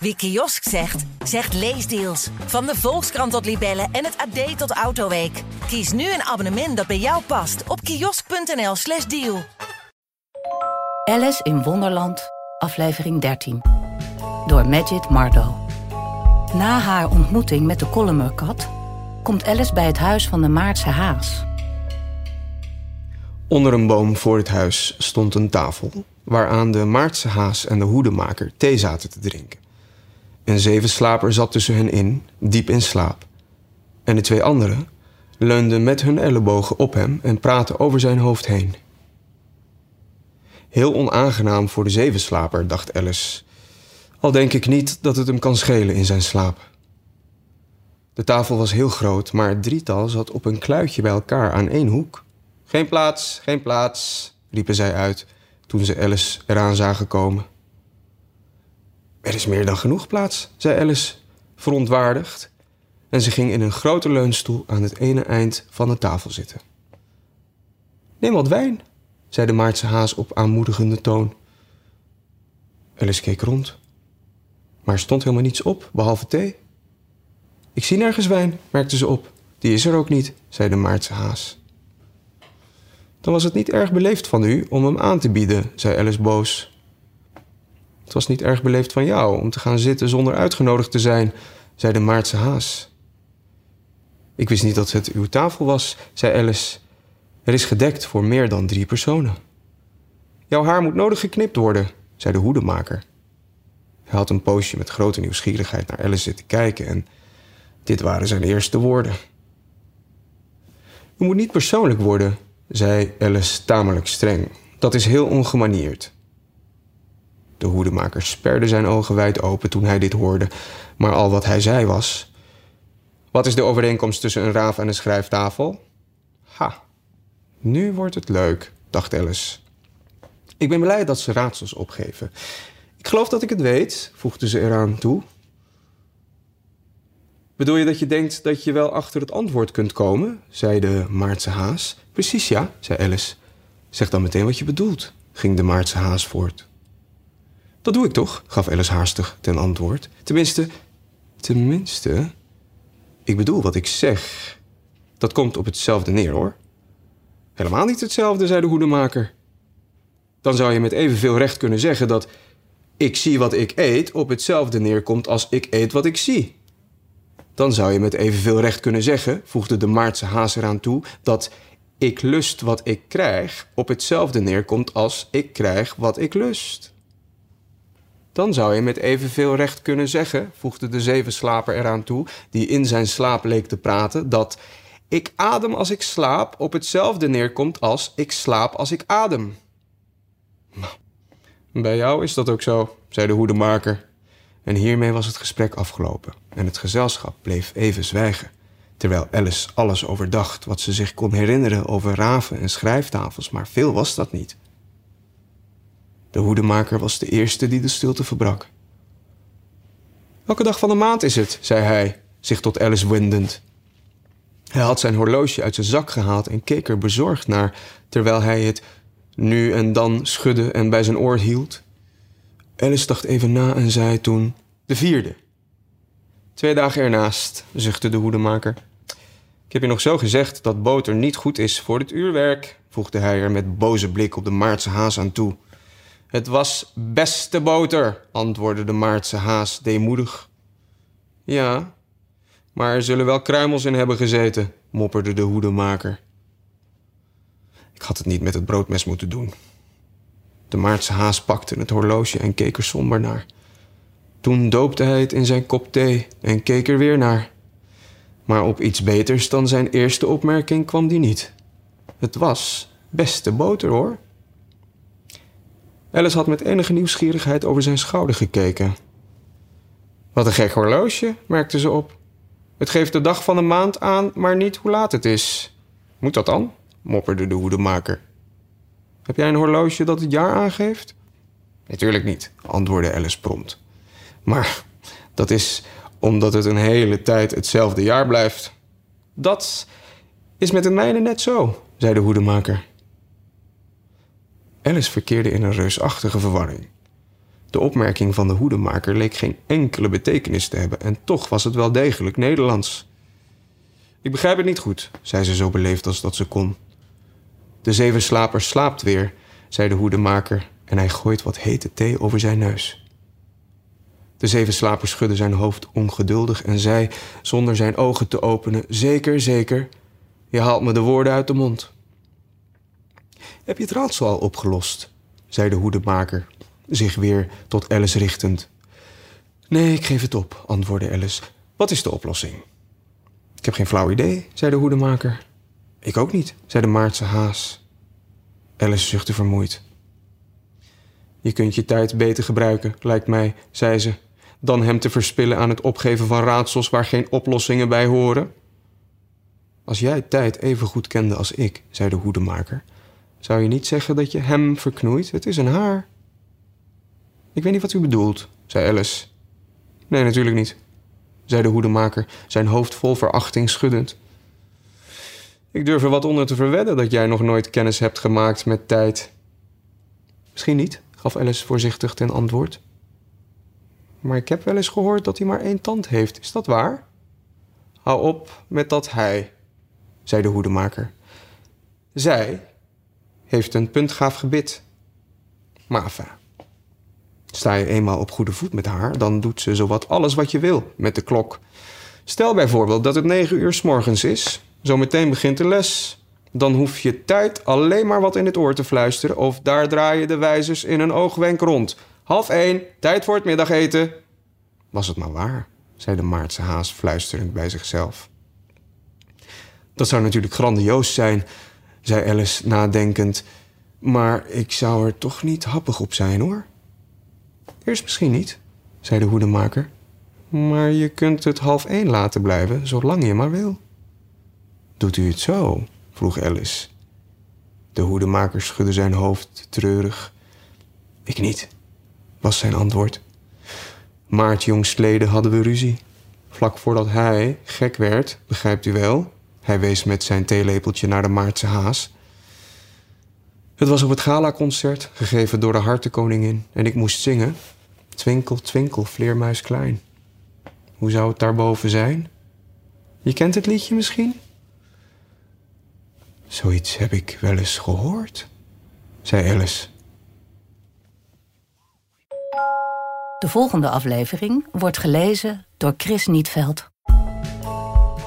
Wie kiosk zegt, zegt leesdeals. Van de Volkskrant tot Libellen en het AD tot Autoweek. Kies nu een abonnement dat bij jou past op kiosk.nl/slash deal. Alice in Wonderland, aflevering 13. Door Majid Mardo. Na haar ontmoeting met de Kollemerkat komt Alice bij het huis van de Maartse haas. Onder een boom voor het huis stond een tafel waaraan de Maartse haas en de hoedemaker thee zaten te drinken. Een zevenslaper zat tussen hen in, diep in slaap. En de twee anderen leunden met hun ellebogen op hem en praten over zijn hoofd heen. Heel onaangenaam voor de zevenslaper, dacht Alice. Al denk ik niet dat het hem kan schelen in zijn slaap. De tafel was heel groot, maar het drietal zat op een kluitje bij elkaar aan één hoek. Geen plaats, geen plaats, riepen zij uit toen ze Alice eraan zagen komen. Er is meer dan genoeg plaats, zei Alice, verontwaardigd. En ze ging in een grote leunstoel aan het ene eind van de tafel zitten. Neem wat wijn, zei de Maartse haas op aanmoedigende toon. Alice keek rond, maar er stond helemaal niets op, behalve thee. Ik zie nergens wijn, merkte ze op. Die is er ook niet, zei de Maartse haas. Dan was het niet erg beleefd van u om hem aan te bieden, zei Alice boos. Het was niet erg beleefd van jou om te gaan zitten zonder uitgenodigd te zijn, zei de Maartse haas. Ik wist niet dat het uw tafel was, zei Alice. Er is gedekt voor meer dan drie personen. Jouw haar moet nodig geknipt worden, zei de hoedemaker. Hij had een poosje met grote nieuwsgierigheid naar Alice zitten kijken en dit waren zijn eerste woorden. U moet niet persoonlijk worden, zei Alice tamelijk streng. Dat is heel ongemanierd. De hoedemaker sperde zijn ogen wijd open toen hij dit hoorde, maar al wat hij zei was: Wat is de overeenkomst tussen een raaf en een schrijftafel? Ha, nu wordt het leuk, dacht Alice. Ik ben blij dat ze raadsels opgeven. Ik geloof dat ik het weet, voegde ze eraan toe. Bedoel je dat je denkt dat je wel achter het antwoord kunt komen? zei de Maartse haas. Precies ja, zei Alice. Zeg dan meteen wat je bedoelt, ging de Maartse haas voort. Dat doe ik toch, gaf Alice haastig ten antwoord. Tenminste, tenminste. Ik bedoel wat ik zeg. Dat komt op hetzelfde neer hoor. Helemaal niet hetzelfde, zei de hoedemaker. Dan zou je met evenveel recht kunnen zeggen dat ik zie wat ik eet op hetzelfde neerkomt als ik eet wat ik zie. Dan zou je met evenveel recht kunnen zeggen, voegde de Maartse haas eraan toe, dat ik lust wat ik krijg op hetzelfde neerkomt als ik krijg wat ik lust. Dan zou je met evenveel recht kunnen zeggen, voegde de zevenslaper eraan toe, die in zijn slaap leek te praten, dat ik adem als ik slaap op hetzelfde neerkomt als ik slaap als ik adem. Bij jou is dat ook zo, zei de hoedemaker. En hiermee was het gesprek afgelopen en het gezelschap bleef even zwijgen, terwijl Alice alles overdacht wat ze zich kon herinneren over raven en schrijftafels, maar veel was dat niet. De hoedemaker was de eerste die de stilte verbrak. Welke dag van de maand is het? zei hij, zich tot Alice wendend. Hij had zijn horloge uit zijn zak gehaald en keek er bezorgd naar, terwijl hij het nu en dan schudde en bij zijn oor hield. Alice dacht even na en zei toen: De vierde. Twee dagen ernaast, zuchtte de hoedemaker. Ik heb je nog zo gezegd dat boter niet goed is voor het uurwerk, voegde hij er met boze blik op de Maartse haas aan toe. Het was beste boter, antwoordde de Maartse haas deemoedig. Ja, maar er zullen wel kruimels in hebben gezeten, mopperde de hoedemaker. Ik had het niet met het broodmes moeten doen. De Maartse haas pakte het horloge en keek er somber naar. Toen doopte hij het in zijn kop thee en keek er weer naar. Maar op iets beters dan zijn eerste opmerking kwam die niet. Het was beste boter hoor. Alice had met enige nieuwsgierigheid over zijn schouder gekeken. Wat een gek horloge, merkte ze op. Het geeft de dag van de maand aan, maar niet hoe laat het is. Moet dat dan? mopperde de hoedemaker. Heb jij een horloge dat het jaar aangeeft? Natuurlijk niet, antwoordde Alice prompt. Maar dat is omdat het een hele tijd hetzelfde jaar blijft. Dat is met het mijne net zo, zei de hoedemaker. Alice verkeerde in een reusachtige verwarring. De opmerking van de hoedemaker leek geen enkele betekenis te hebben en toch was het wel degelijk Nederlands. Ik begrijp het niet goed, zei ze zo beleefd als dat ze kon. De zevenslaper slaapt weer, zei de hoedemaker en hij gooit wat hete thee over zijn neus. De zevenslaper schudde zijn hoofd ongeduldig en zei, zonder zijn ogen te openen: Zeker, zeker, je haalt me de woorden uit de mond. Heb je het raadsel al opgelost? zei de hoedemaker, zich weer tot Alice richtend. Nee, ik geef het op, antwoordde Alice. Wat is de oplossing? Ik heb geen flauw idee, zei de hoedemaker. Ik ook niet, zei de Maartse haas. Alice zuchtte vermoeid. Je kunt je tijd beter gebruiken, lijkt mij, zei ze, dan hem te verspillen aan het opgeven van raadsels waar geen oplossingen bij horen. Als jij tijd even goed kende als ik, zei de hoedemaker, zou je niet zeggen dat je hem verknoeit? Het is een haar. Ik weet niet wat u bedoelt, zei Alice. Nee, natuurlijk niet, zei de hoedemaker, zijn hoofd vol verachting schuddend. Ik durf er wat onder te verwedden dat jij nog nooit kennis hebt gemaakt met tijd. Misschien niet, gaf Alice voorzichtig ten antwoord. Maar ik heb wel eens gehoord dat hij maar één tand heeft. Is dat waar? Hou op met dat hij, zei de hoedemaker. Zij heeft een puntgaaf gebit. Maar enfin, sta je eenmaal op goede voet met haar, dan doet ze zowat alles wat je wil met de klok. Stel bijvoorbeeld dat het negen uur s morgens is. Zometeen begint de les. Dan hoef je tijd alleen maar wat in het oor te fluisteren... of daar draaien de wijzers in een oogwenk rond. Half één, tijd voor het middageten. Was het maar waar, zei de Maartse haas fluisterend bij zichzelf. Dat zou natuurlijk grandioos zijn, zei Alice nadenkend. Maar ik zou er toch niet happig op zijn, hoor. Eerst misschien niet, zei de hoedemaker. Maar je kunt het half één laten blijven, zolang je maar wil. Doet u het zo? vroeg Alice. De hoedemaker schudde zijn hoofd treurig. Ik niet, was zijn antwoord. Maart jongstleden hadden we ruzie. Vlak voordat hij gek werd, begrijpt u wel? Hij wees met zijn theelepeltje naar de Maartse haas. Het was op het galaconcert, gegeven door de hartenkoningin, en ik moest zingen. Twinkel, twinkel, vleermuis klein. Hoe zou het daarboven zijn? Je kent het liedje misschien? Zoiets heb ik wel eens gehoord, zei Alice. De volgende aflevering wordt gelezen door Chris Nietveld.